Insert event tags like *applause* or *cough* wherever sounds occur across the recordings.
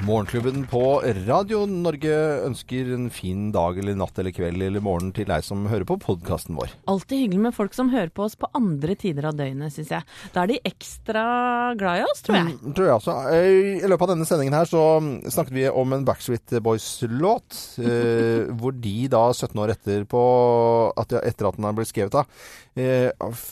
Morgenklubben på Radio Norge ønsker en fin dag eller natt eller kveld eller morgen til deg som hører på podkasten vår. Alltid hyggelig med folk som hører på oss på andre tider av døgnet, syns jeg. Da er de ekstra glad i oss, tror jeg. Mm, tror jeg også. Eh, I løpet av denne sendingen her så snakket vi om en Backstreet Boys-låt. Eh, *laughs* hvor de da, 17 år etter, på, at, etter at den er blitt skrevet, da, eh,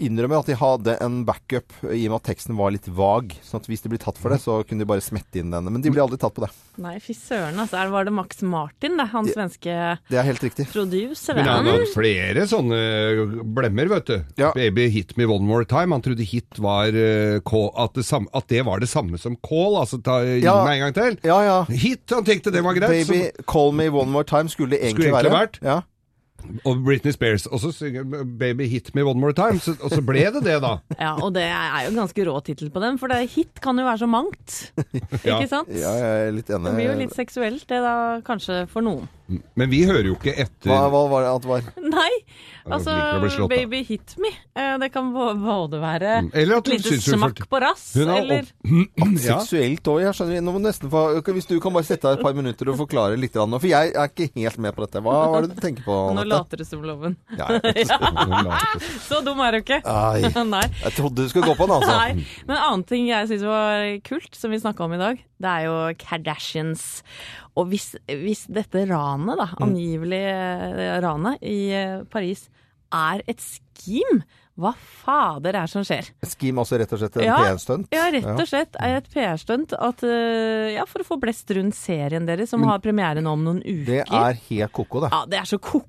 innrømmer at de hadde en backup i og med at teksten var litt vag. sånn at hvis de blir tatt for det, så kunne de bare smette inn denne. Men de ble aldri tatt på det. Nei, fy søren, altså. Er- Var det Max Martin, det? Han svenske Det er helt riktig. producer? Men han hadde flere sånne blemmer, vet du. Ja. Baby hit me one more time. Han trodde hit var eh, call, at, det samme, at det var det samme som call. Altså ta, gi Ja. meg en gang til. Ja, ja. Hit, han tenkte det var greit. Baby, call me one more time skulle det egentlig, Skulle egentlig være. vært. Ja. Og Britney Spears. Og så synger Baby hit me one more time. Så, og så ble det det, da. *laughs* Ja, og det er jo ganske rå tittel på den, for det hit kan jo være så mangt. *laughs* Ja. Ikke sant? ja, jeg er litt enig. Det blir jo litt seksuelt, det da, kanskje for noen. Men vi hører jo ikke etter Hva, hva var det at det var? *laughs* Nei, altså slått, da. Baby hit me. eh, Det kan både være Mm, Eller at lite smakk på rass, Hun har eller opp- *clears throat* ja. Seksuelt òg, jeg skjønner. Nå må nesten få, Hvis du kan bare sette av et par minutter og forklare litt, for jeg er ikke helt med på dette. Hva var det du tenker på? Nå? Later som loven. *laughs* Ja, *laughs* Så dum er du ikke. *laughs* Nei. jeg trodde du skulle gå på den, altså. Nei. Men en annen ting jeg syns var kult, som vi snakka om i dag, det er jo Kardashians. Og hvis, hvis dette ranet, da, angivelig ranet i eh, Paris, er et skim hva fader er det som skjer? Skim altså rett og slett en Ja, PR-stunt? Ja, rett og slett er et PR-stunt eh, ja, for å få blest rundt serien deres, som har premiere nå om noen uker. Det er helt ko-ko, det. Ja, det er så ko-ko!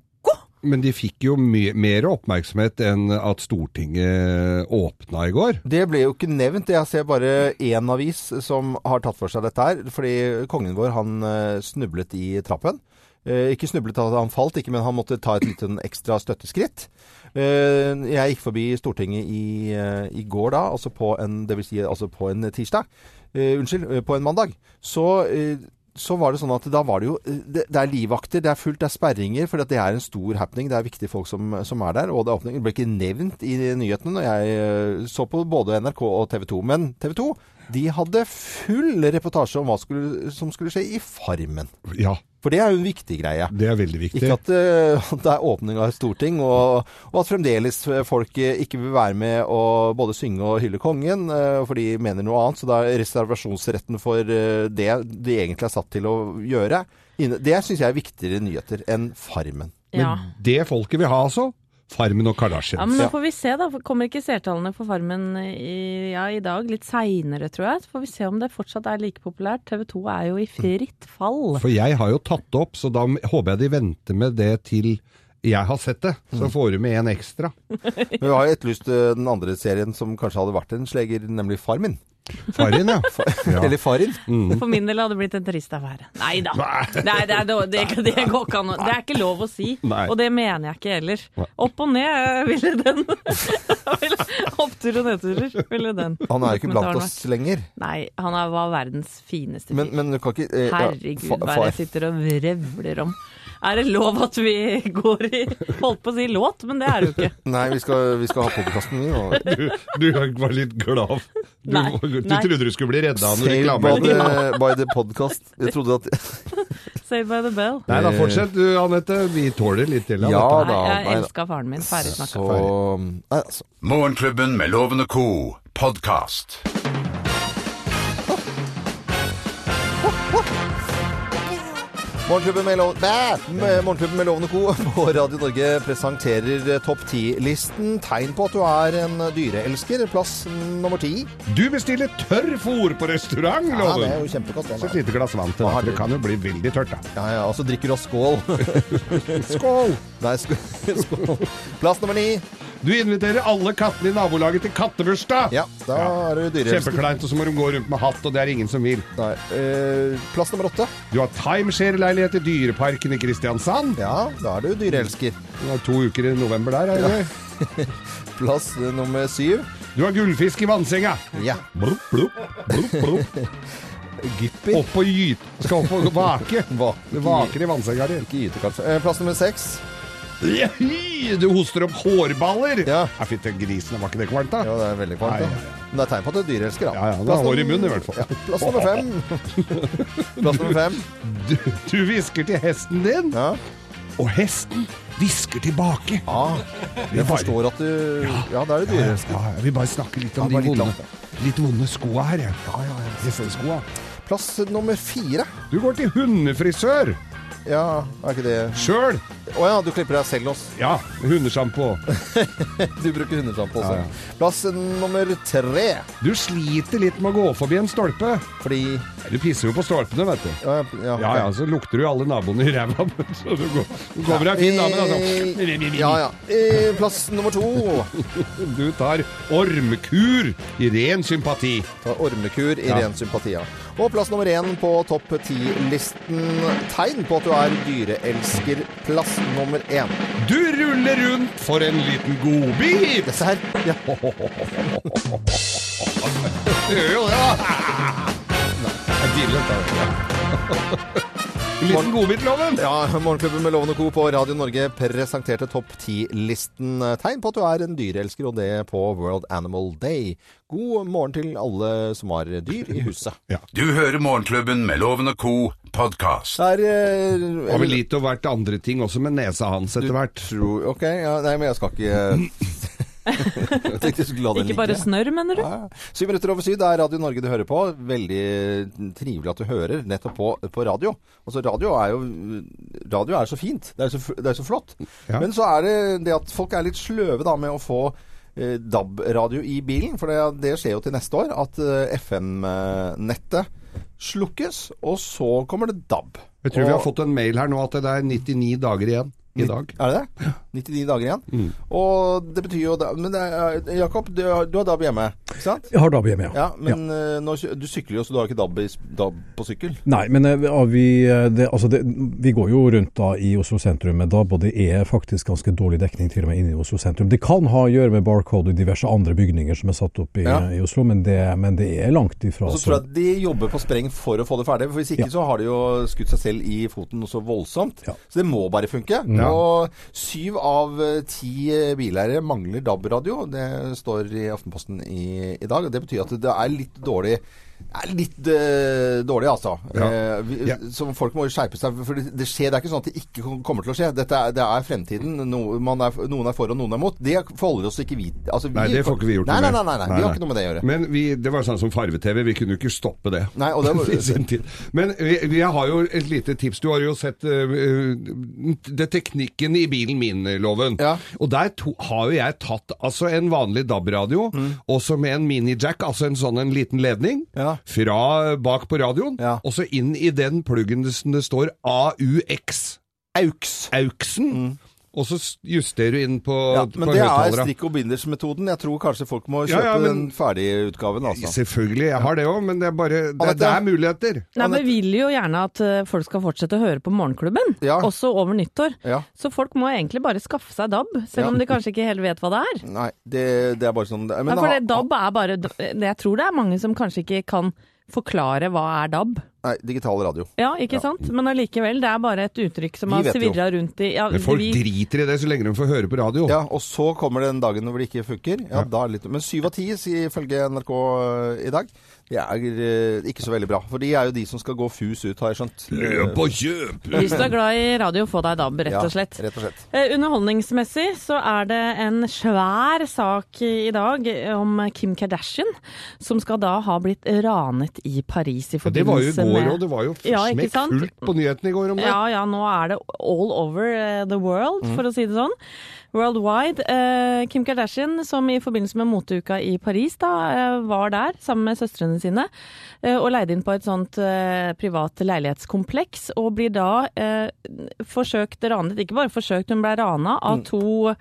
Men de fikk jo mer oppmerksomhet enn at Stortinget åpna i går. Det ble jo ikke nevnt. Jeg ser bare én avis som har tatt for seg dette her. Fordi kongen vår, han eh, snublet i trappen. Eh, ikke snublet at han falt, ikke, men han måtte ta et lite ekstra støtteskritt. Eh, jeg gikk forbi Stortinget i, i går da, altså på en, det vil si altså på en tirsdag. Eh, unnskyld, på en mandag. Så eh, så var det sånn at da var det jo Det, det er livvakter, det er fullt, det er sperringer, for det er en stor happening. Det er viktige folk som, som er der. Og det, åpning. det ble ikke nevnt i nyhetene når jeg eh, så på både NRK og TV 2. Men TV 2 de hadde full reportasje om hva skulle, som skulle skje i Farmen. Ja, For det er jo en viktig greie. det er veldig viktig. Ikke at *laughs* uh, det er åpning av et storting, og, og at fremdeles folk eh, ikke vil være med å både synge og hylle kongen, uh, for de mener noe annet. Så da er reservasjonsretten for uh, det de egentlig er satt til å gjøre, det syns jeg er viktigere nyheter enn Farmen. Men det folket vil ha, altså. Farmen og Ja, Kardashians. men nå får vi se, da. Kommer ikke seertallene for Farmen i, ja, i dag? Litt seinere, tror jeg. Så får vi se om det fortsatt er like populært. TV 2 er jo i fritt fall. For jeg har jo tatt det opp, så da håper jeg de venter med det til jeg har sett det. Så får du med en ekstra. *laughs* Men vi har etterlyst eh, den andre serien som kanskje hadde vært en sleger, nemlig Farmin. Farin, ja. *laughs* ja. Eller Farin. For min del hadde det blitt en trist affære. Nei da. Nei, det, er, det, det, det går ikke an Det er ikke lov å si. Nei. Og det mener jeg ikke heller. Opp og ned eh, ville den. *laughs* Opptur og nedturer ville den. Han er jo ikke blant oss lenger. Nei, han er, var verdens fineste fyr. Men, men du kan ikke eh, Herregud, hva jeg sitter og vrevler om? Er det lov at vi går i Holdt på å si låt, men det er det jo ikke. *laughs* Nei, vi skal, vi skal ha podkasten. Du, du var litt glad. Du, Nei, du nei. trodde du skulle bli redda av noen reklame. by the, by the podcast. Jeg trodde at *laughs* Saved by the bell. Nei da, fortsett du, Anette. Vi tåler litt til Ja da. Nei, jeg elska faren min. Ferdig snakka. Så altså. Morgenklubben med Lovende co. podkast. Morgenklubben med, Lov Morgenklubben med Lovende Co. *laughs* på Radio Norge presenterer eh, topp ti-listen. Tegn på at du er en dyreelsker. Plass nummer ti. Du bestiller tørr fôr på restaurant, Ja, det er jo kjempegodt. Så et lite glass vann til, det kan jo bli veldig tørt, da. Ja, ja, og så drikker du av skål. *laughs* *laughs* Skål! Nei, sk skål. Plass nummer ni. Du inviterer alle kattene i nabolaget til kattebursdag. Ja, da er du dyreelsker. Kjempekleint, og så må de gå rundt med hatt, og det er ingen som vil. Nei, eh, plass nummer åtte. Du har timeshare-leilighet i Dyreparken i Kristiansand. Ja, da er du dyreelsker. Du har to uker i november der, er det ja. *laughs* Plass nummer syv. Du har gullfisk i vannsenga. Ja. Blup, blup, blup, blup. *laughs* Gypper. Opp og gyte. Skal opp og vake. *laughs* Va vaker i vannsenga di. Ikke gyte, kanskje. Eh, plass nummer seks. Du hoster opp hårballer! Ja. Ja, Fytti grisen, var ikke det kvalmt, da? Ja, det er veldig kvalmt. Nei, ja, Men det er tegn på at du er dyreelsker, da. Ja, ja, det er hår i munnen, i hvert fall. *laughs* Ja, plass nummer fem. *laughs* plass nummer fem. Du, du hvisker til hesten din, Ja. og hesten hvisker tilbake. ja. Vi bare- forstår at du Ja, da er du dyreelsker. Ja, jeg vil bare snakke litt om Ja, de vonde, litt vonde skoa her. jeg. Hesteskoa. Plass nummer fire. Du går til hundefrisør Ja, er ikke det sjøl. Å ja, du klipper deg selv også. Ja, hundesjampo. *laughs* Du bruker hundesjampo også. Ja, ja. Plass nummer tre. Du sliter litt med å gå forbi en stolpe. Fordi Du pisser jo på stolpene, vet du. Ja, ja, Ja, ja, så lukter du alle naboene i ræva. *laughs* Så du går, du kommer deg fin dame, altså. Eh, Ja, ja. Eh, Plass nummer to. *laughs* Du tar ormkur i ren sympati. Tar ormekur i ren sympati. ja. Og plass nummer én på topp ti-listen. Tegn på at du er dyreelsker. Plass nummer én. Du ruller rundt for en liten godbit. Dessert. Ja. *laughs* Du gjør jo det, da. Jeg diller dette. *laughs* En liten godbit, Loven. Ja, Morgenklubben med Loven og Co. på Radio Norge presenterte topp ti-listen. Tegn på at du er en dyreelsker, og det på World Animal Day. God morgen til alle som har dyr i huset. *laughs* Du hører Morgenklubben med Loven og co. podkast. Det er eh, har vel litt og vært andre ting også med nesa hans etter hvert. Tror, ok, ja, nei, men jeg skal ikke *laughs* Ikke bare snørr, mener du? Ja. Syv minutter over syv, det er Radio Norge du hører på. Veldig trivelig at du hører nettopp på, på radio. Altså, radio er jo Radio er så fint. Det er så, det er så flott. Ja. Men så er det det at folk er litt sløve da med å få eh, DAB-radio i bilen. For det, det skjer jo til neste år at eh, FM-nettet slukkes, og så kommer det DAB. Jeg tror vi har fått en mail her nå at det er 99 dager igjen i dag. Er det det? 99 dager igjen. Mm. Og det betyr jo da- Men er, Jakob, du, du har DAB hjemme, ikke sant? Jeg har DAB hjemme, ja. Ja, men ja. nå, du sykler jo, så du har ikke DAB, i, DAB på sykkel? Nei, men eh, ja, vi, eh, det, altså det, vi går jo rundt da i Oslo sentrum med DAB, og det er faktisk ganske dårlig dekning til og med inne i Oslo sentrum. Det kan ha å gjøre med Barcode og diverse andre bygninger som er satt opp i, i Oslo, men det, men det er langt ifra. Og så tror jeg de jobber på spreng for å få det ferdig. For Hvis ikke så har de jo skutt seg selv i foten noe så voldsomt. Så det må bare funke. Ja. Og syv av eh, ti eh, bileiere mangler DAB-radio. Det står i Aftenposten i, i dag. og Det betyr at det er litt dårlig er litt uh, dårlig, altså. Ja. Eh, vi, Ja. Så folk må skjerpe seg. For det, det skjer, det er ikke sånn at det ikke kommer til å skje. Dette er, det er fremtiden. No, man er, noen er for og noen er mot. Det forholder oss ikke vi altså, vi Nei, det får ikke vi gjort nei, noe nei, med. nei, nei, nei. Vi har ikke noe med det å gjøre. Men vi, det var sånn som farve-TV, vi kunne jo ikke stoppe det. Nei, og det var, *laughs* I sin tid. Men vi, vi har jo et lite tips. Du har jo sett uh, det teknikken i bilen min, Loven. Ja. Og der to, har jo jeg tatt altså en vanlig DAB-radio, Mm. også med en mini-jack, altså en sånn en liten ledning, Ja. Fra bak på radioen, Ja. og så inn i den pluggen som det står AUX. Aux. Auksen. Og så justerer du inn på. Ja, men på det er strikk og binders-metoden. Jeg tror kanskje folk må kjøpe ja, men- den ferdige utgaven, altså. Selvfølgelig, jeg har det òg, men det er bare det, det er muligheter. Nei, men Vi vil jo gjerne at eh, folk skal fortsette å høre på Morgenklubben, Ja. også over nyttår. Ja. Så folk må egentlig bare skaffe seg DAB, selv Ja. om de kanskje ikke helt vet hva det er. Nei, det, det er bare sånn det er. Nei, for det, DAB er bare Jeg tror det er mange som kanskje ikke kan forklare hva er DAB. Nei, digital radio. Ja, ikke sant? Men allikevel, det er bare et uttrykk som har svirra rundt i ja, Men folk vi, driter i det så lenge de får høre på radio. Ja, og så kommer den dagen hvor det ikke funker. Ja, er det litt Men syv av ti, ifølge NRK i dag, det er eh, ikke så veldig bra. For de er jo de som skal gå fus ut, har jeg skjønt. Løp og kjøp! Hvis du er glad i radio, få deg DAB, rett og slett. Ja, rett og slett. Eh, Underholdningsmessig så er det en svær sak i dag om Kim Kardashian, som skal da ha blitt ranet i Paris i Ja, det går, og det var jo Ja, smekkfullt smekk på nyhetene i går om det. Ja, ja, nå er det all over eh, the world, for å si det sånn. Worldwide. Eh, Kim Kardashian, som i forbindelse med moteuka i Paris da, eh, var der sammen med søstrene sine eh, og leide inn på et sånt eh, privat leilighetskompleks, og blir da eh, forsøkt ranet, ikke bare forsøkt, hun ble rana av to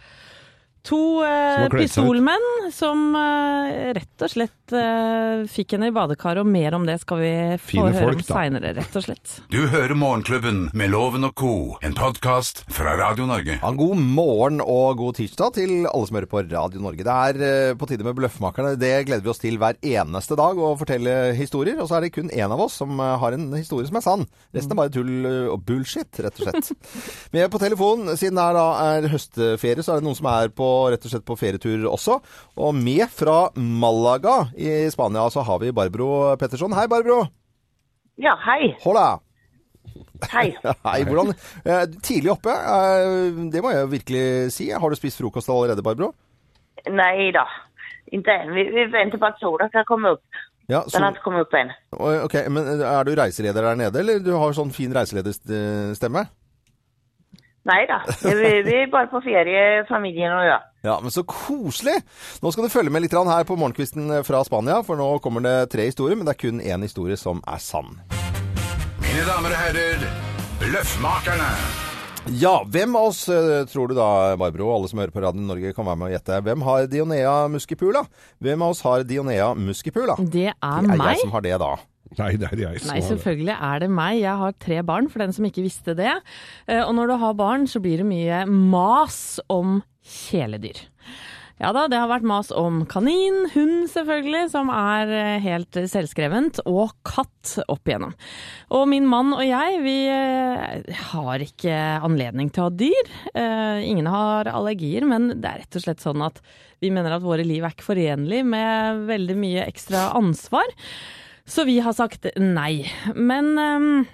To eh, Som pistolmenn som eh, rett og slett eh, fikk henne i badekaret, og mer om det skal vi få Fine høre folk, om da. seinere, rett og slett. Du hører Morgenklubben med Loven og co., en podkast fra Radio Norge. Ja, god morgen og god tirsdag til alle som hører på Radio Norge. Det er eh, på tide med Bløffmakerne. Det gleder vi oss til hver eneste dag å fortelle historier. Og så er det kun én av oss som eh, har en historie som er sann. Resten er bare tull eh, og bullshit, rett og slett. *laughs* Med på telefon, siden det er, da, er høstferie, så er det noen som er på, rett og slett på ferietur også. Og med fra Malaga i Spania så har vi Barbro Petterson. Hei, Barbro. Ja, hei. Hola. Hei. *laughs* Hei, hvordan eh, Tidlig oppe, eh, det må jeg virkelig si. Har du spist frokost allerede, Barbro? Nei da. inte än. Vi, vi venter på at sola skal komme opp. Ja, Den har ikke kommet opp ennå. ok, men Er du reiseleder der nede, eller du har sånn fin reiselederstemme? Nej da, vi, vi bare på ferie, familien og ja. Ja, men så koselig! Nå skal du følge med litt her på morgenkvisten fra Spania, for nå kommer det tre historier, men det er kun én historie som er sann. Mine damer og herrer, Løffmakerne. Ja, hvem av oss eh, tror du da, Barbro, og alle som hører på Radio Norge kan være med og gjette, hvem har Dionea muscipula? Hvem av oss har Dionea muscipula? Det er Det er meg. jeg som har det, da. Nei, det er jeg som Nei, selvfølgelig er det meg. Jeg har tre barn, for den som ikke visste det. Eh, Og når du har barn, så blir det mye mas om kjæledyr. Ja da, det har vært mas om kanin, hund selvfølgelig, som er eh, helt selvskrevent, og katt opp igjennom. Og min mann og jeg, vi eh, har ikke anledning til å ha dyr. Ingen har allergier, men det er rett og slett sånn at vi mener at våre liv er ikke forenlig med veldig mye ekstra ansvar. Så vi har sagt nei. Men um,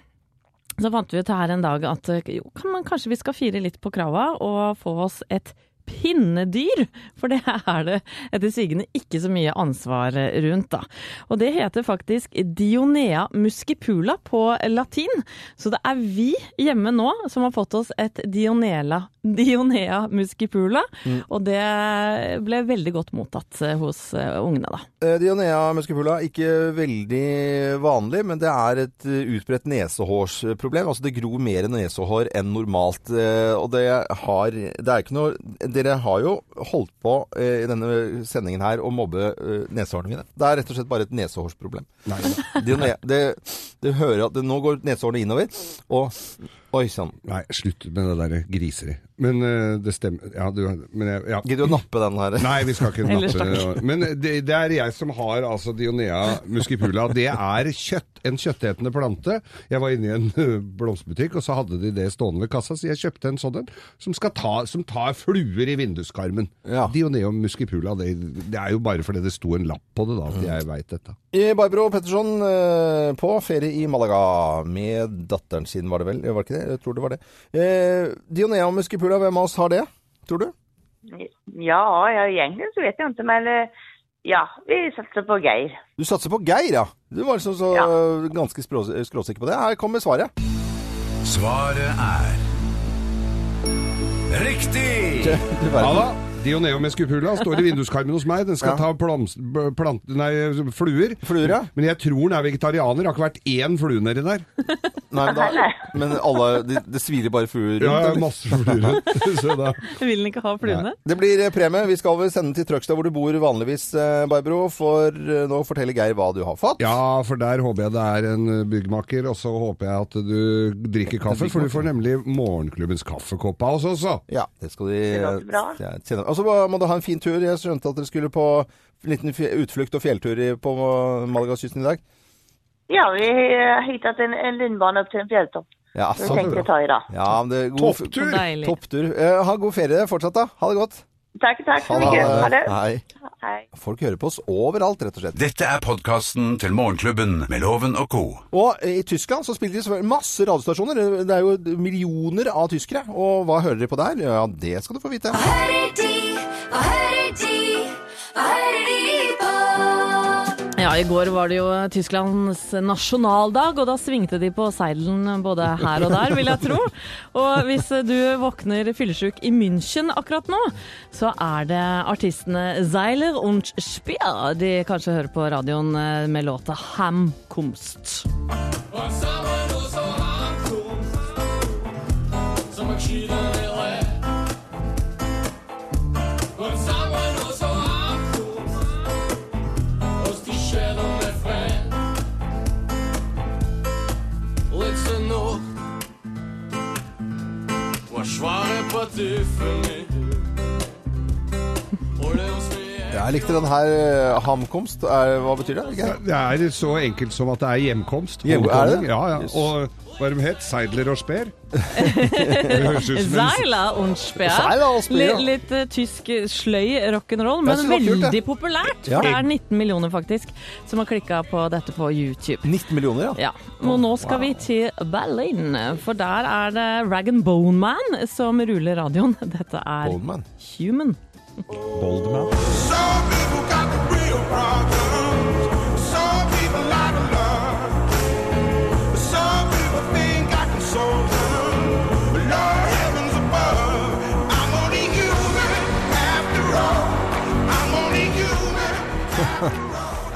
så fant vi ut her en dag at eh, jo, kan man, kanskje vi skal fire litt på krava og få oss et pinnedyr, for det er det etter sigende ikke så mye ansvar rundt, da. Og det heter faktisk Dionea muscipula på latin, så det er vi hjemme nå som har fått oss et Dionela, Dionea muscipula, og det ble veldig godt mottatt eh, hos eh, ungene, da. Eh, Dionea muscipula, ikke veldig vanlig, men det er et utbredt nesehårsproblem. Altså det gror mer nesehår enn normalt. Og det har Det er ikke noe Dere har jo holdt på eh, i denne sendingen her å mobbe eh, nesehårene mine. Det er rett og slett bare et nesehårsproblem. Nei, Dionea, det, det hører at det, Nå går nesehårene innover, og Oi sann. nei, slutt med det der griseri. Men uh, det stemmer Ja, du Men jeg ja. Gidder du å nappe den her? Nei, vi skal ikke Ellers nappe Men det, det er jeg som har altså Dionea muscipula. Det er kjøtt, en kjøttetende plante. Jeg var inne i en ø, blomsterbutikk, og så hadde de det stående ved kassa, så jeg kjøpte en sånn en som, ta, som tar fluer i vinduskarmen. Ja. Dionea muscipula, det, det er jo bare fordi det sto en lapp på det, da, at jeg veit dette. I Barbro Petterson eh, på ferie i Malaga med datteren sin, var det vel? Var det ikke det? Jeg tror det var det. Eh, Dionea muscipula, hvem av oss har det, tror du? Ja, ja, egentligen så vet jeg ikke, men eh, ja, vi satser på Geir. Du satser på Geir, ja. Du var liksom så Ja. ganske skråsikker på det. Her kommer svaret. Svaret er Riktig! Ja da. Dionea skupula står i vinduskarmen hos meg. Den skal Ja. ta plams, plant, nei, fluer. Fluer, ja. Men jeg tror den er vegetarianer. Det har ikke vært én flue nedi der. *laughs* Nei, men, da, men alle Det de svirer bare fluer rundt. Ja, masse fluer. rundt. *laughs* *laughs* da Vil den ikke ha fluene? Det blir eh, premie. Vi skal vel sende til Trøgstad, hvor du bor vanligvis, eh, Barbro. For eh, nå forteller Geir hva du har fått. Ja, for der håper jeg det er en byggmaker, og så håper jeg at du drikker kaffe, for du får nemlig morgenklubbens kaffekopp av oss også. Ja, det skal de Det bra. Og så må du ha en fin tur. Jeg skjønte at dere skulle på en liten utflukt og fjelltur på Malagakysten i dag. Ja, vi har hittet en, en lundbane opp til en fjelltopp. Ja, Så bra. ta idag. Ja, men det er god Topptur! Topptur. Uh, ha god ferie fortsatt, da. Ha det godt. Takk, takk. Ha det. Hei. Hei. Folk hører på oss overalt, rett og slett. Dette er podkasten til Morgenklubben med Loven og co. Og i Tyskland så spiller de selvfølgelig masse radiostasjoner. Det er jo millioner av tyskere. Og hva hører de på der? Ja, det skal du få vite. Hører de? Hva hører de? Hva hører de på? Ja, i går var det jo Tysklands nasjonaldag, og da svingte de på seilen både her og der, vil jeg tro. Og hvis du våkner fyllesyk i München akkurat nå, så er det artistene Zeiler und Speer de kanskje hører på radioen eh, med låta Hamkomst. Svaret på att du Jeg likte den her eh, hamkomst. Er, hva betyr det? Ikke? Det er så enkelt som at det er hjemkomst. Hjem- er det? Ja, ja. Yes. Og hva er de het? Seidler og Speer? *laughs* Zeila und Speer. Litt, litt eh, tysk eh, sløy rock'n'roll, men veldig kult, veldig populært. Ja. Det er 19 millioner faktisk som har klikka på dette på YouTube. 19 millioner, ja. Ja, og nå skal vi til Berlin, for der er det Rag and Bone Man som ruler radioen. *laughs* Dette er Human. Boldmouth.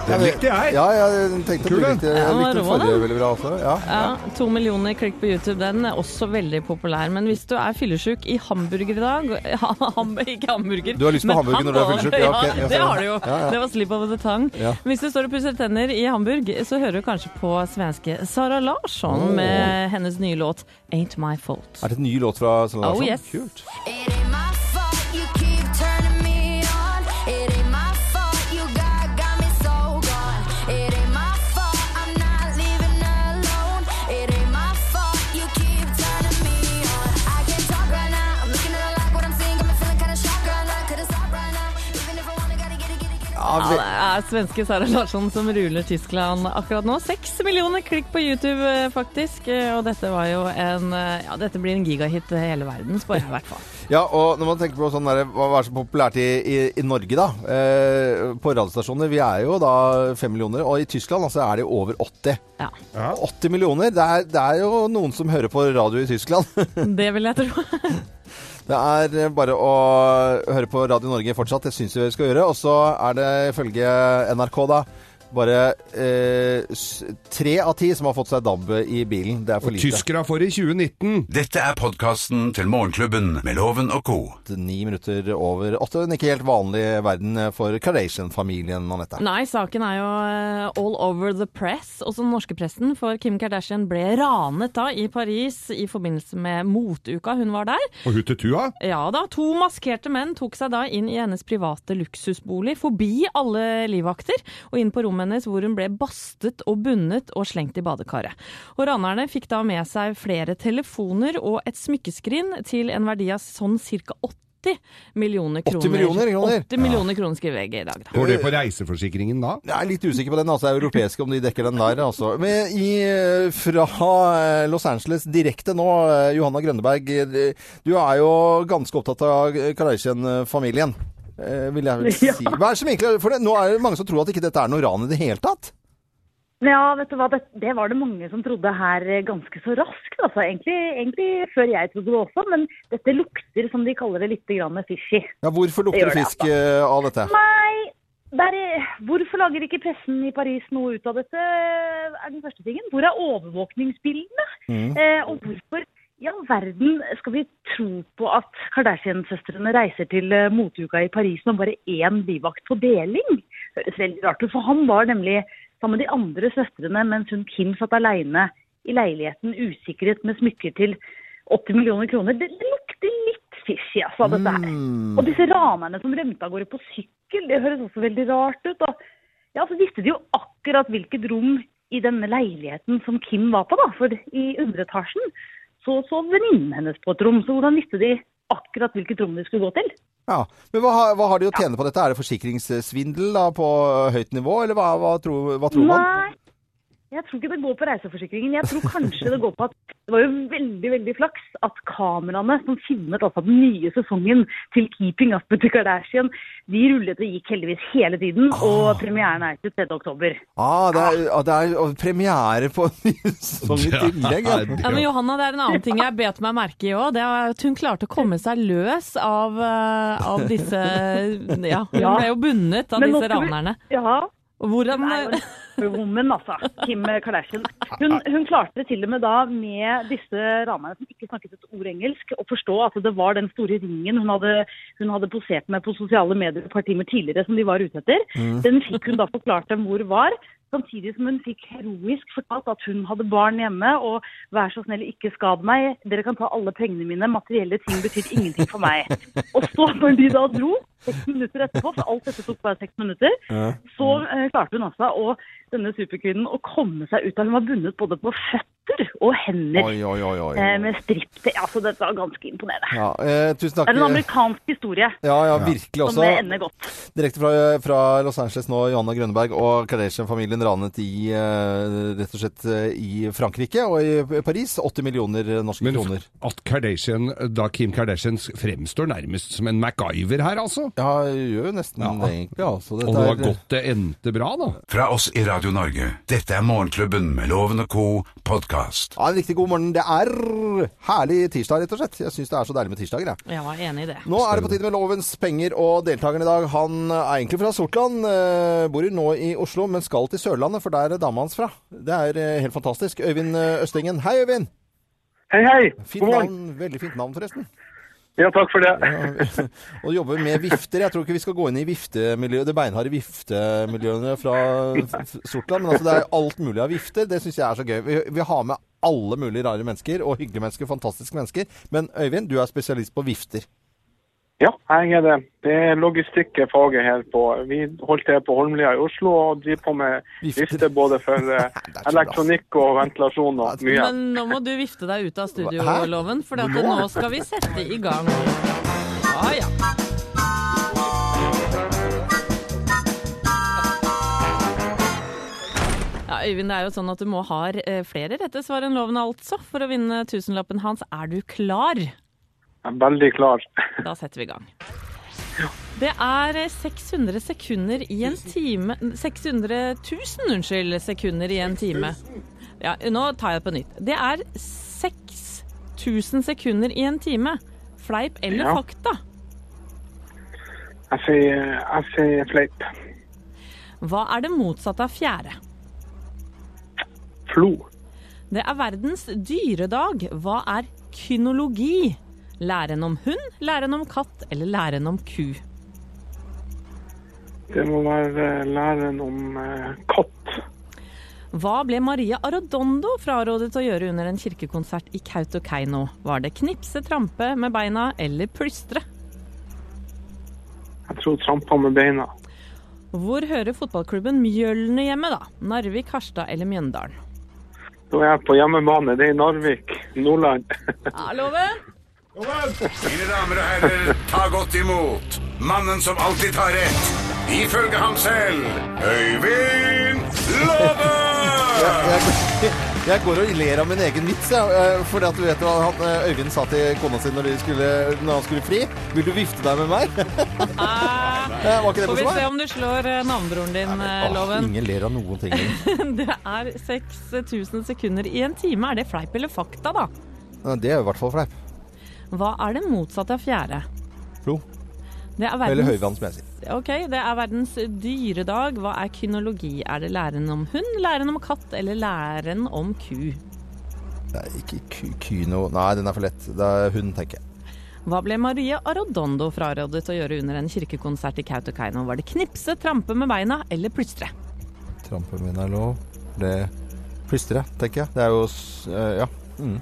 Den likte jeg. Ja, jeg tenkte Kul, den. jeg likte den forrige veldig bra også. Ja. Ja, To millioner klikk på YouTube. Den er også veldig populær. Men hvis du er fyllesyk i hamburger i dag *laughs* ja, ham, Ikke hamburger. Du har lyst på hamburger når du er fyllesyk? Ja, Ja, det har du jo. Ja, ja. Det var slip of the tongue. Ja. Hvis du står og pusser tenner i Hamburg, så hører du kanskje på svenske Sara Larsson oh. med hennes nye låt 'Ain't My Fault'. Er det en ny låt fra Sara Larsson? Oh, yes. Kult. Er svenske Sara Larsson som ruler Tyskland akkurat nå. Seks millioner klikk på YouTube, eh, faktisk. Eh, Og dette var jo en eh, Ja, dette blir en gigahit til hele verden, spør jeg i hvert fall. *laughs* Ja, og når man tenker på sånn der, hva er så populært i, i, i Norge, da? Eh, på radiostasjoner. Vi er jo da fem millioner, og i Tyskland altså, er det over 80. Ja, 80 millioner. Det er, det er jo noen som hører på radio i Tyskland. *laughs* det vil jeg tro. Det er eh, bare å høre på Radio Norge fortsatt. Det syns vi vi skal gjøre. Og så er det ifølge NRK, da, bare eh, tre av ti som har fått seg DAB i bilen. Det er for Og lite. tyskere får i 2019. Dette er podkasten til Morgenklubben med Loven og co. Ni minutter over åtte. En ikke helt vanlig verden for Kardashian-familien, Anette. Nei, saken er jo eh, all over the press, også den norske pressen. For Kim Kardashian ble ranet da i Paris i forbindelse med motuka. hun var der. Og Hutetua? Ja da, to maskerte menn tok seg da inn i hennes private luksusbolig, forbi alle livvakter, og inn på rommet hennes hvor hun ble bastet og bundet og slengt i badekaret. Og ranerne fikk da med seg flere telefoner og et smykkeskrin til en verdi av sånn ca. 80 millioner 80 kroner. millioner kroner? 80 millioner kroner skriver VG i dag, da. Går det på reiseforsikringen da? Jeg er litt usikker på den, altså europeiske, om de dekker den der. Altså. Men i, eh, fra eh, Los Angeles direkte nå, eh, Johanna Grønneberg. Du er jo ganske opptatt av Kardashian-familien, eh, vil jeg vel *laughs* si. Hva er det som egentlig, for det, nå er det mange som tror at ikke dette er noe ran i det hele tatt. Ja, vet du hva, det, det var det mange som trodde her eh, ganske så raskt. Altså, egentlig, egentlig før jeg trodde det også, men dette lukter, som de kaller det, litt grann fishy. Ja, hvorfor lukter det Det fisk eh, av dette? Nei, der, er- hvorfor lager ikke pressen i Paris noe ut av dette, er den første tingen. Hvor er overvåkningsbildene? Mm. Eh, og hvorfor i all verden skal vi tro på at Kardashian-søstrene reiser til eh, moteuka i Paris med bare én bivakt på deling? Høres veldig rart ut, for han var nemlig sammen med de andre søstrene, mens hun Kim satt aleine i leiligheten usikret med smykker til 80 millioner kroner. Det, det lukter litt fishy, altså, dette her. Mm. Og disse ranerne som rømte av gårde på sykkel, det høres også veldig rart ut. Og ja, så visste de jo akkurat hvilket rom i denne leiligheten som Kim var på, da. For i underetasjen så sov venninnen hennes på et rom. Så hvordan visste de akkurat hvilket rom de skulle gå til? Ja, Men hva, hva har de å tjene på dette? Er det forsikringssvindel da, på høyt nivå, eller hva, hva, tror, hva tror man? Jeg tror ikke det går på reiseforsikringen. Jeg tror kanskje det går på at det var jo veldig veldig flaks at kameraene som filmet altså den nye sesongen til Keeping Up with the Kardashian, de rullet og gikk heldigvis hele tiden. Og premieren er 23. oktober. Ah, det er, ah, det er og premiere på en ny sesong i tillegg. Ja. Ja, men Johanna, det er en annen ting jeg bet meg merke i òg. Det er at hun klarte å komme seg løs av, eh, av disse *laughs* Ja, hun Ja. ble jo bundet av Men disse ranerne. Ja, hvordan Woman, altså. Kim Kardashian. Hun, hun klarte det til og med da med disse ranerne som ikke snakket et ord engelsk, å forstå at det var den store ringen hun hadde, hun hadde posert med på sosiale medier et par timer tidligere som de var ute etter. Den fikk hun da forklart dem hvor var. Samtidig som hun fikk heroisk fortalt at hun hadde barn hjemme, og vær så snill, ikke skad meg. Dere kan ta alle pengene mine, materielle ting betyr ingenting for meg. *laughs* Og så, når de da dro, seks minutter etterpå, for alt dette tok bare seks minutter, Ja. så eh, klarte hun altså å, denne superkvinnen å komme seg ut av Hun var bundet både på føtter og hender Oi, oi, oi. oi. eh, med stripp til. Altså, dette var ganske imponerende. Ja, eh, tusen takk. Det er en amerikansk historie Ja, ja, virkelig som også. ender godt. Direkte fra, fra Los Angeles nå, Johanna Grønneberg og Kardashian-familien ranet i eh, rett og slett eh, i Frankrike og i Paris. 80 millioner norske Men kroner. at Kardashian, da Kim Kardashian fremstår nærmest som en MacGyver her, altså. Ja, gjør jo nesten Ja. det egentlig. Altså. Dette Og det var er- godt det endte bra, da. Fra oss i Radio Norge. Dette er Morgenklubben med Loven og co. podkast. Ja, en riktig god morgen. Det er herlig tirsdag, rett og slett. Jeg syns det er så deilig med tirsdager, jeg. Jeg var enig i det. Nå er det på tide med Lovens penger, og deltakeren i dag han er egentlig fra Sortland. eh, Bor nå i Oslo, men skal til Sørlandet, for der er dama hans fra. Det er eh, helt fantastisk. Øyvind Østengen. Hei, Øyvind! Hei, hei. Fint God morgen. navn. Veldig fint navn, forresten. Ja, takk for det. Ja, *laughs* og jobber med vifter. Jeg tror ikke vi skal gå inn i viftemiljøet, det beinharde viftemiljøene fra Sortland. Men altså, det er alt mulig av vifter. Det syns jeg er så gøy. Vi, vi har med alle mulige rare mennesker, og hyggelige mennesker, fantastiske mennesker. Men Øyvind, du er spesialist på vifter. Ja, jeg er det. Det er logistikk er faget her på. Vi holder til på Holmlia i Oslo og driver på med vifter både for *laughs* eh, elektronikk og ventilasjon og mye. Men nå må du vifte deg ut av studioloven, for Nå? nå skal vi sette i gang. Ah, ja. Ja, Øyvind, det er jo sånn at du må ha eh, flere rette svar enn loven, altså, for å vinne tusenlappen hans. Er du klar? Jeg er veldig klar. Da setter vi i gang. Det er 600 sekunder i en time 600 000, unnskyld, sekunder i en time. Ja, nå tar jeg det på nytt. Det er 6000 sekunder i en time. Fleip eller Ja. fakta? Jeg sier, jeg sier fleip. Hva er det motsatte av fjære? Flo. Det er verdens dyredag. Hva er kynologi? Læren om hund, læren om katt eller læren om ku? Det må være eh, læren om eh, katt. Hva ble Maria Arredondo frarådet å gjøre under en kirkekonsert i Kautokeino? Var det knipse, trampe med beina eller plystre? Jeg tror trampa med beina. Hvor hører fotballklubben Mjølner hjemme, da? Narvik, Harstad eller Mjøndalen? Nå er jeg på hjemmebane. Det er i Narvik, Nordland. Ja, Loven! Mine damer og herrer, ta godt imot mannen som alltid tar rett, ifølge ham selv, Øyvind Love! Jeg, går og ler av min egen vits, jeg. eh, For at du vet hva han, eh, Øyvind sa til kona si når, skulle, når han skulle fri? Vil du vifte deg med meg? *laughs* Ja, Var ikke det Får vi morsomt? se om du slår eh, navnebroren din, eh, Åh, Loven. ingen ler av noen ting. *laughs* Det er 6000 sekunder i en time. Er det fleip eller fakta, da? Det er jo i hvert fall fleip. Hva er det motsatte av fjære? Flo. Det er Eller verdens, høyvann, som jeg sier. Ok, det er verdens dyredag. Hva er kynologi? Er det læren om hund, læren om katt eller læren om ku? Nei, ikke ky- kyno Nei, den er for lett. Det er hund, tenker jeg. Hva ble Maria Arredondo frarådet å gjøre under en kirkekonsert i Kautokeino? Var det knipse, trampe med beina eller plystre? Trampe min er lov. Det plystre, tenker jeg. Det er jo eh, Ja. Mm.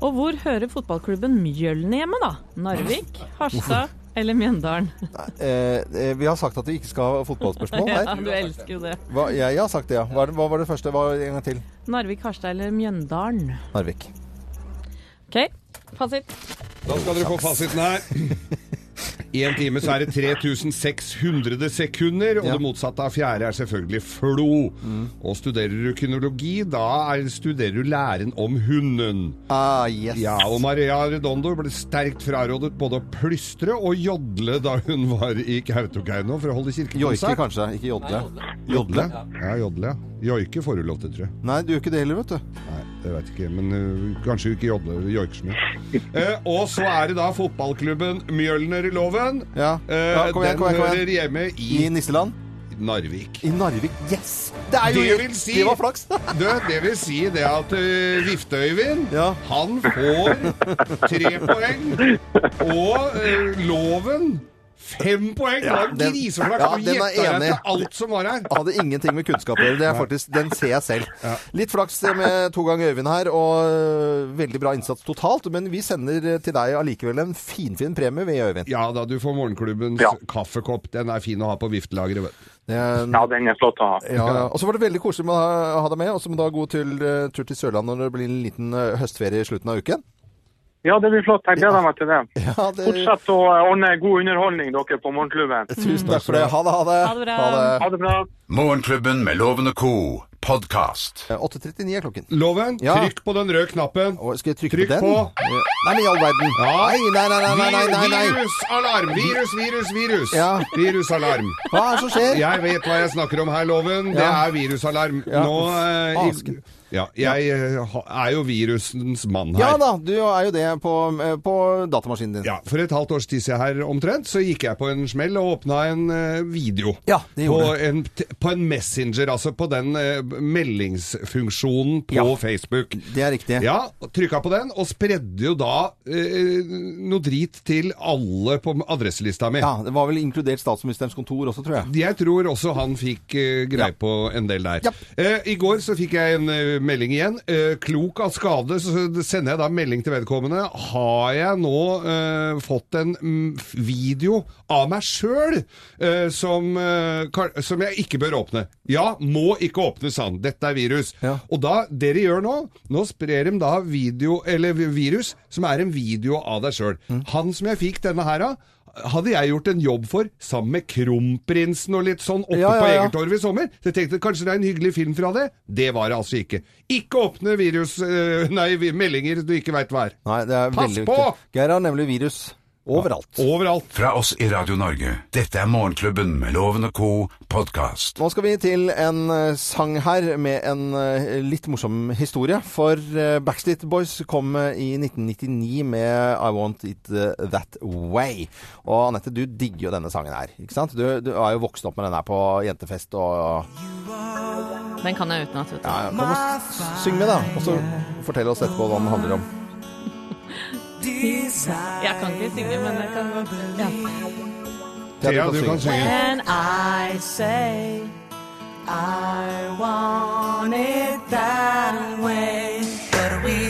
Og hvor hører fotballklubben Mjølne hjemme, da? Narvik, Harstad eller Mjøndalen? Nei, eh, vi har sagt at vi ikke skal ha fotballspørsmål *laughs* Ja, du elsker jo det. Hva, jeg, jeg har sagt det, ja. Hva, hva var det første? Hva, en gang til. Narvik, Harstad eller Mjøndalen? Narvik. OK, fasit. Da skal dere få fasiten her. *laughs* I en time så er det 3600 sekunder, og Ja. det motsatte av fjerde er selvfølgelig flo. Og studerer du kynologi, da er, studerer du læren om hunden. Ah, yes. Ja, og Maria Redondo ble sterkt frarådet både å plystre og jodle da hun var i Kautokeino for å holde Joike, kirkekonsert. kanskje. Ikke jodle. Jodle? Ja, jodle, ja. Joike får du lov til, tror jeg. Nei, du gjør ikke det heller, vet du. Nei, det jeg ikke, men uh, kanskje ikke jodle joiker så mye. Eh, og så er det da fotballklubben Mjølner-loven. Ja. Eh, Ja, kom igjen, den kom igjen, kom igjen. hører hjemme I i Nisseland? Narvik. I Narvik. Yes! Det er jo Det vil si- Det var flaks. *laughs* Du, det vil si det at uh, Vifte-Øyvind, Ja. han får tre poeng. Og uh, Loven Fem poeng! Det Ja, var den- griseflaks! ja, den er enig. til alt som var her. Hadde ingenting med kunnskap å gjøre. Det er faktisk, den ser jeg selv. Litt flaks med to ganger Øyvind her, og øh, veldig bra innsats totalt. Men vi sender til deg allikevel en finfin premie, vi, Øyvind. Ja da, du får morgenklubbens Ja. kaffekopp. Den er fin å ha på viftelageret. vet du. Er- Ja, den er flott å ha. Ja, ja. Og så var det veldig koselig med å ha, deg med. Og så må du ha god tur, tur til Sørlandet når det blir en liten høstferie i slutten av uken. Ja, det blir flott. Jeg gleder meg til det. *laughs* Ja, det... Fortsett å eh, ordne god underholdning, dere på Morgenklubben. Tusen takk for det. Ha det, ha det. Ha det bra. Ha det. Ha det bra. Morgenklubben med Lovende Co. podkast. Eh, 8.39 er klokken. Loven, Ja. trykk på den røde knappen. Og skal jeg trykke Trykk på den? på. Nei, men i all verden. Ja. Nei, nei, nei, nei, nei, nei, nei, nei. Virusalarm! Virus, virus, virus. Ja. Virusalarm. Hva er det som skjer? Jeg vet hva jeg snakker om her, Loven. Det er virusalarm. Ja. Nå eh, i-. Ja, jeg eh, er jo virusens mann her. Ja da, du er jo det på, eh, på datamaskinen din. Ja, For et halvt års tid siden her omtrent, så gikk jeg på en smell og åpna en eh, video. Ja, det gjorde en, på en Messenger, altså på den meldingsfunksjonen på Ja. Facebook. Det er riktig. Ja, trykka på den, og spredde jo da eh, noe drit til alle på adresselista mi. Ja, Det var vel inkludert statsministerens kontor også, tror jeg. Jeg tror også han fikk eh, greie Ja. på en del der. Ja. Eh, I går så fikk jeg en melding igjen. Eh, klok av skade, så sender jeg da melding til vedkommende. Har jeg nå uh, fått en mm, video av meg sjøl som, uh, som jeg ikke bør åpne? Ja, må ikke åpne, sa han. Dette er virus. Ja. Og da, det de gjør nå, nå sprer de da video, eller virus, som er en video av deg sjøl. Mm. Han som jeg fikk denne her av, hadde jeg gjort en jobb for sammen med Kronprinsen og litt sånn oppe Ja, ja, på Egertorget i sommer. Så jeg tenkte kanskje det er en hyggelig film fra det. Det var det altså ikke. Ikke åpne virus, eh, nei, meldinger du ikke veit hva er. Nei, det er Pass veldig på! viktig. Geir har nemlig virus overalt. Overalt. Fra oss i Radio Norge. Dette er Morgenklubben med Loven og Co. podkast. Nå skal vi til en eh, sang her med en eh, litt morsom historie. For eh, Backstreet Boys kom i 1999 med I Want It That Way. Og Anette, du digger jo denne sangen her. ikke sant? Du, du er jo vokst opp med den her på jentefest og Den kan jeg utenat, vet du. ja, ja, Kom og syng med, da. Og så fortell oss etterpå hva den handler om. Jeg kan ikke synge, men jeg kan godt ja. Thea, du kan synge. And I say I want it that way But we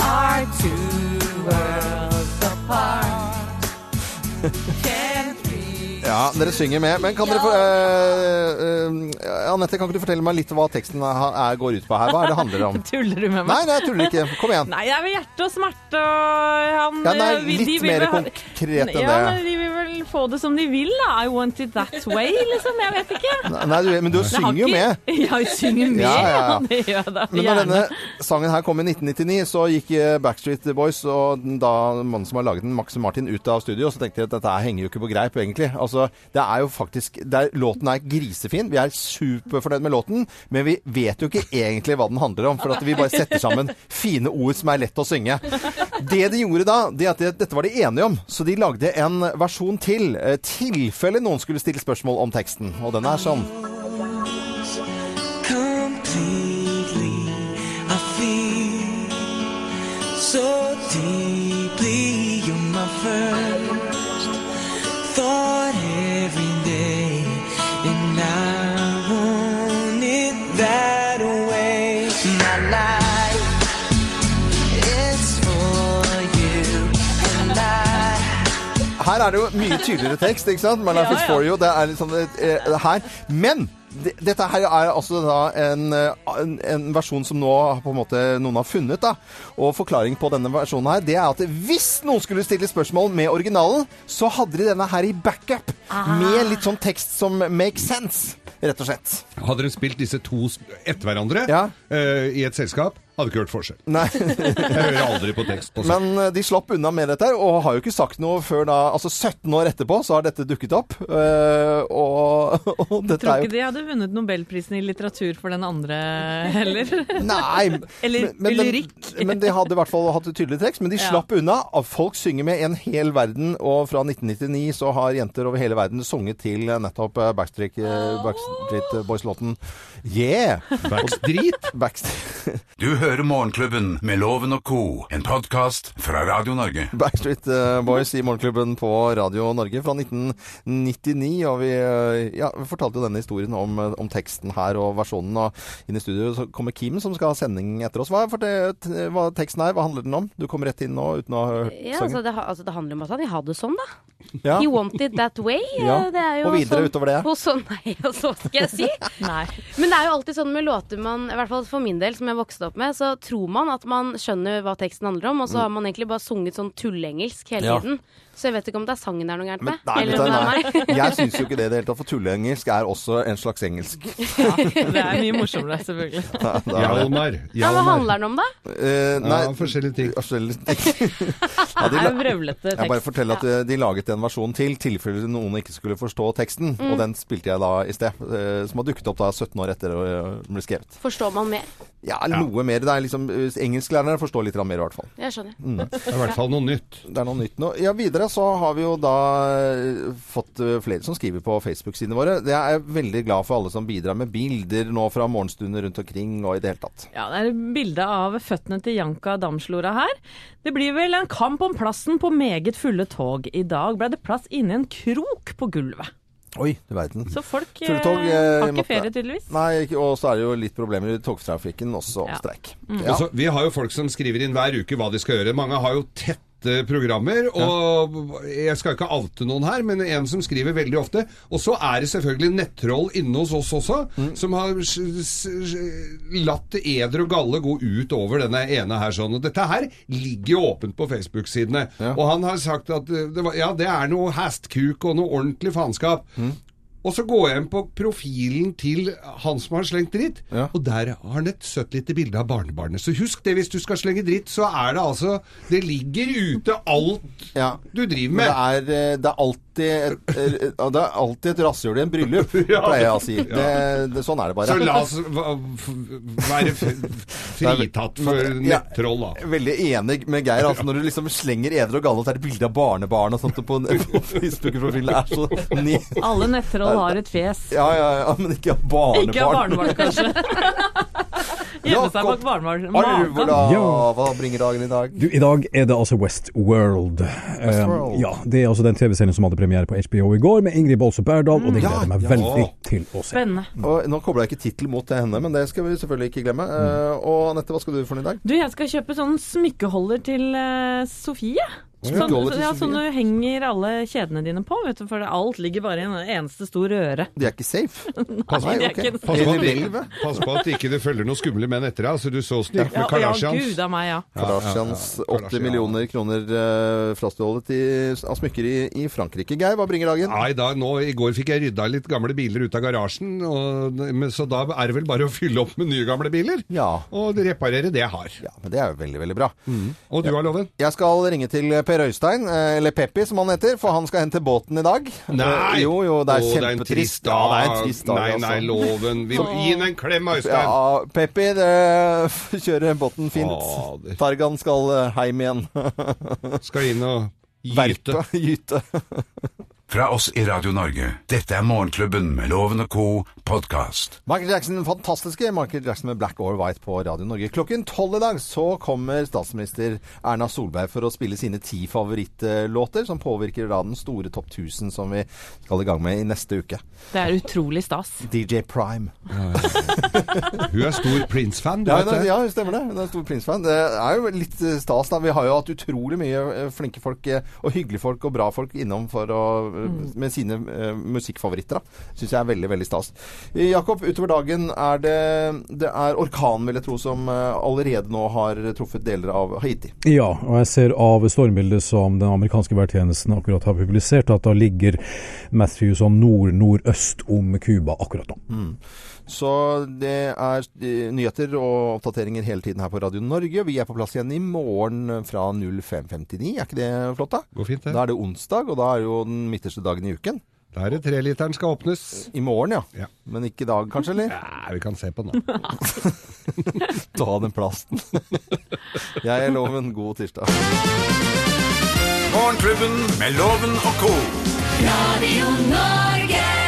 are two worlds apart Ja, dere synger med. Men kan dere for, uh, uh, Anette, kan ikke du fortelle meg litt hva teksten er, går ut på her? Hva er det handler om? *laughs* Tuller du med meg? Nei, nei, jeg tuller ikke. Kom igjen. Nei, det er vel hjerte og smerte og han Ja, nei, de litt vil mer vel konkret enn ja, det. men de vil vel få det som de vil, da. I want it that way, liksom. Jeg vet ikke. Nei, du, men du synger jo med. *laughs* Ja, jeg synger med. Ja, ja, ja. *laughs* Det gjør jeg da. Men når denne sangen her kom i 1999, så gikk Backstreet Boys og da mannen som har laget den, Max Martin, ut av studio. Og så tenkte jeg at dette henger jo ikke på greip, egentlig. Altså, det er jo faktisk er, Låten er grisefin. Vi er superfornøyd med låten, men vi vet jo ikke egentlig hva den handler om. For at vi bare setter sammen fine ord som er lett å synge. Det de gjorde da, det at de, dette var de enige om. Så de lagde en versjon til. eh, Tilfelle noen skulle stille spørsmål om teksten. Og den er sånn. Er det jo mye tydeligere tekst, ikke sant? My life Ja, is for you. Det er liksom det, eh, det her. Men dette her er altså da en, en, en versjon som nå på en måte noen har funnet. da. Og forklaring på denne versjonen her, det er at hvis noen skulle stille spørsmål med originalen, så hadde de denne her i backup. Med litt sånn tekst som makes sense, rett og slett. Hadde de spilt disse to etter hverandre Ja. uh, i et selskap, hadde ikke hørt forskjell. Nei. *laughs* Jeg hører aldri på tekst på sånn. Men eh, de slapp unna med dette, og har jo ikke sagt noe før da Altså 17 år etterpå så har dette dukket opp. eh, og, *laughs* og dette Tror er jo ikke de hadde vunnet Nobelprisen i litteratur for den andre heller. *laughs* Nei, Eller men, men, lyrikk. men de hadde i hvert fall hatt et tydelig tekst. Men de Ja. slapp unna. Folk synger med en hel verden, og fra 1999 så har jenter over hele verden sunget til nettopp eh, Backstreet, Backstreet Boys-låten Yeah! Backstreet? Backstreet. Du høre Morgenklubben med Loven og co., en podkast fra Radio Norge. Backstreet eh, Boys i Morgenklubben på Radio Norge fra 1999. Og vi, eh, ja, fortalte jo denne historien om, eh, om teksten her og versjonen. Og inn i studio så kommer Kim som skal ha sending etter oss. Hva, er hva teksten her? hva handler den om? Du kommer rett inn nå uten å ha hørt Ja, altså det, altså det handler om at han vil ha det sånn, da. Ja. He wanted that way. *laughs* Ja. Det er jo Og videre sånn, utover det. *laughs* Og så, nei, og så skal jeg si. Nei. Men det er jo alltid sånn med låter man, i hvert fall for min del, som jeg vokste opp med, så tror man at man skjønner hva teksten handler om, og så har man egentlig bare sunget sånn tulleengelsk hele tiden. Ja. Så jeg vet ikke om det er sangen det er noe gærent med. nei, eller er nei. Jeg syns jo *laughs* ikke det i det hele tatt, for tulleengelsk er også en slags engelsk. *laughs* Det er mye morsommere, selvfølgelig. *laughs* Det- Hjalmar. Ja, hva handler den om, da? Eh, nei, Ja, forskjellige ting. forskjellige ting. Ja, de er vrøvlete Jeg bare tekst. forteller at eh, de laget en versjon til, tilfelle noen ikke skulle forstå teksten. Mm. Og den spilte jeg da i sted. eh, Som har dukket opp da 17 år etter å eh, ble skrevet. Forstår man mer? Ja, noe mer. Det er liksom Engelsklærerne forstår litt mer, i hvert fall. Jeg skjønner. Det er i hvert fall noe nytt. Det er noe nytt nå. Ja, videre så har vi jo da eh, fått eh, flere som skriver på Facebook-sidene våre. Jeg er veldig glad for alle som bidrar med bilder nå fra morgenstunder rundt omkring og i det hele tatt. Ja, det er bilde av føttene til Janka Damslora her. Det blir vel en kamp om plassen på meget fulle tog. I dag ble det plass inni en krok på gulvet. Oi, du verden. Så folk eh, tog, eh, har ikke måtte- ferie, tydeligvis. Nei, og så er det jo litt problemer i togtrafikken, også Ja. streik. Mm. Ja. Og vi har jo folk som skriver inn hver uke hva de skal gjøre. Mange har jo tette programmer, og jeg skal ikke oute noen her, men en som skriver veldig ofte. Og så er det selvfølgelig nettroll inne hos oss også, Mm. som har latt eder og galle gå ut over denne ene her sånn. Og dette her ligger åpent på Facebook-sidene. Og han har sagt at eh, det, var, ja, det er noe hastkuk og noe ordentlig faenskap. Mm. Og så går jeg inn på profilen til han som har slengt dritt, og der har han et søtt lite bilde av barnebarnet. Så husk det, hvis du skal slenge dritt, så er det altså Det ligger ute alt du driver med. det er, eh, det er alltid et, det er alltid et rasshøl i en bryllup, *laughs* pleier jeg å si. Det, det, sånn er det bare. Så la oss være fritatt for nettroll, da. Veldig enig med Geir. Altså, når du liksom slenger edre og gale, og så er det bilde av barnebarn og sånt på, på Facebook-profilen. Er. Alle nettroll har et fjes. Ja, ja, ja, men ikke av barnebarn. Ikke av barnebarn, kanskje. *laughs* Gjemme seg bak barnebarn. Ja. Hva bringer dagen i dag? Du, I dag er det altså Westworld. Westworld. Eh, ja, Det er altså den TV-serien som hadde premiere på HBO i går, med Ingrid Bolse Berdal, og det gleder jeg meg ja. veldig til å se. Spennende. Og nå kobler jeg ikke tittel mot til henne, men det skal vi selvfølgelig ikke glemme. Uh, og Anette, hva skal du for noe i dag? Du, jeg skal kjøpe sånn smykkeholder til uh, Sofie. Sånn, ja, Sofie? sånn du henger alle kjedene dine på, vet du, for alt ligger bare i en eneste stor røre. De er ikke safe? *laughs* Pass, Nei, er ikke pass, på at, pass på at ikke det følger noen skumle menn etter deg. Altså, du så Ja, med ja, Kardashians. gud av meg, ja. Kardashians Ja, ja, ja. 80 millioner kroner uh, frastjålet av smykker i, i Frankrike. Geir, hva bringer dagen? Nei, da, nå, I går fikk jeg rydda litt gamle biler ut av garasjen, og, men, så da er det vel bare å fylle opp med nye gamle biler. Ja. Og reparere det jeg har. Ja, men Det er jo veldig, veldig bra. Og du har loven? Jeg skal ringe til Per Øystein, eh, eller Peppi som han heter, for han skal hente båten i dag. Nei! Jo, jo, det er Åh, en Det trist Ja, det er en trist dag, Nei, altså. nei, loven. Vi må gi henne en klem, Øystein. Ja, Peppi, det *laughs* kjører båten fint. Fader. Targan skal eh, hjem igjen. *laughs* Skal inn og Verpe, *laughs* gyte. Fra oss i Radio Norge, dette er Morgenklubben med Loven og co. podkast. Michael Jackson, fantastiske Michael Jackson med Black or White på Radio Norge. Klokken tolv i dag så kommer statsminister Erna Solberg for å spille sine ti favorittlåter, som påvirker da den store topp 1000 som vi skal i gang med i neste uke. Det er utrolig stas. DJ Prime. Hun er stor Prince-fan, du Ja, vet er- det. ja, stemmer det. Hun er stor Prince-fan. Det er jo litt eh, stas, da. Vi har jo hatt utrolig mye eh, flinke folk eh, og hyggelige folk og bra folk innom for å, med sine eh, musikkfavoritter. Syns jeg er veldig, veldig stas. Eh, Jakob, utover dagen er det, det er orkanen, vil jeg tro, som eh, allerede nå har truffet deler av Haiti. Ja, og jeg ser av stormbildet som den amerikanske værtjenesten akkurat har publisert, at da ligger Matthew sånn nord-nordøst om Cuba akkurat nå. Mm. Så det er eh, nyheter og oppdateringer hele tiden her på Radio Norge. Vi er på plass igjen i morgen fra 05.59. Er ikke det flott, da? Går fint, det. Da er det onsdag, og da er jo den midterste dagen i uken. Da er det treliteren skal åpnes. I morgen, ja. Ja. Men ikke i dag, kanskje? eller? *laughs* Nei, vi kan se på den. *laughs* Ta den plasten. *laughs* Jeg er Loven. God tirsdag. Morgenklubben med Loven og co. Radio Norge.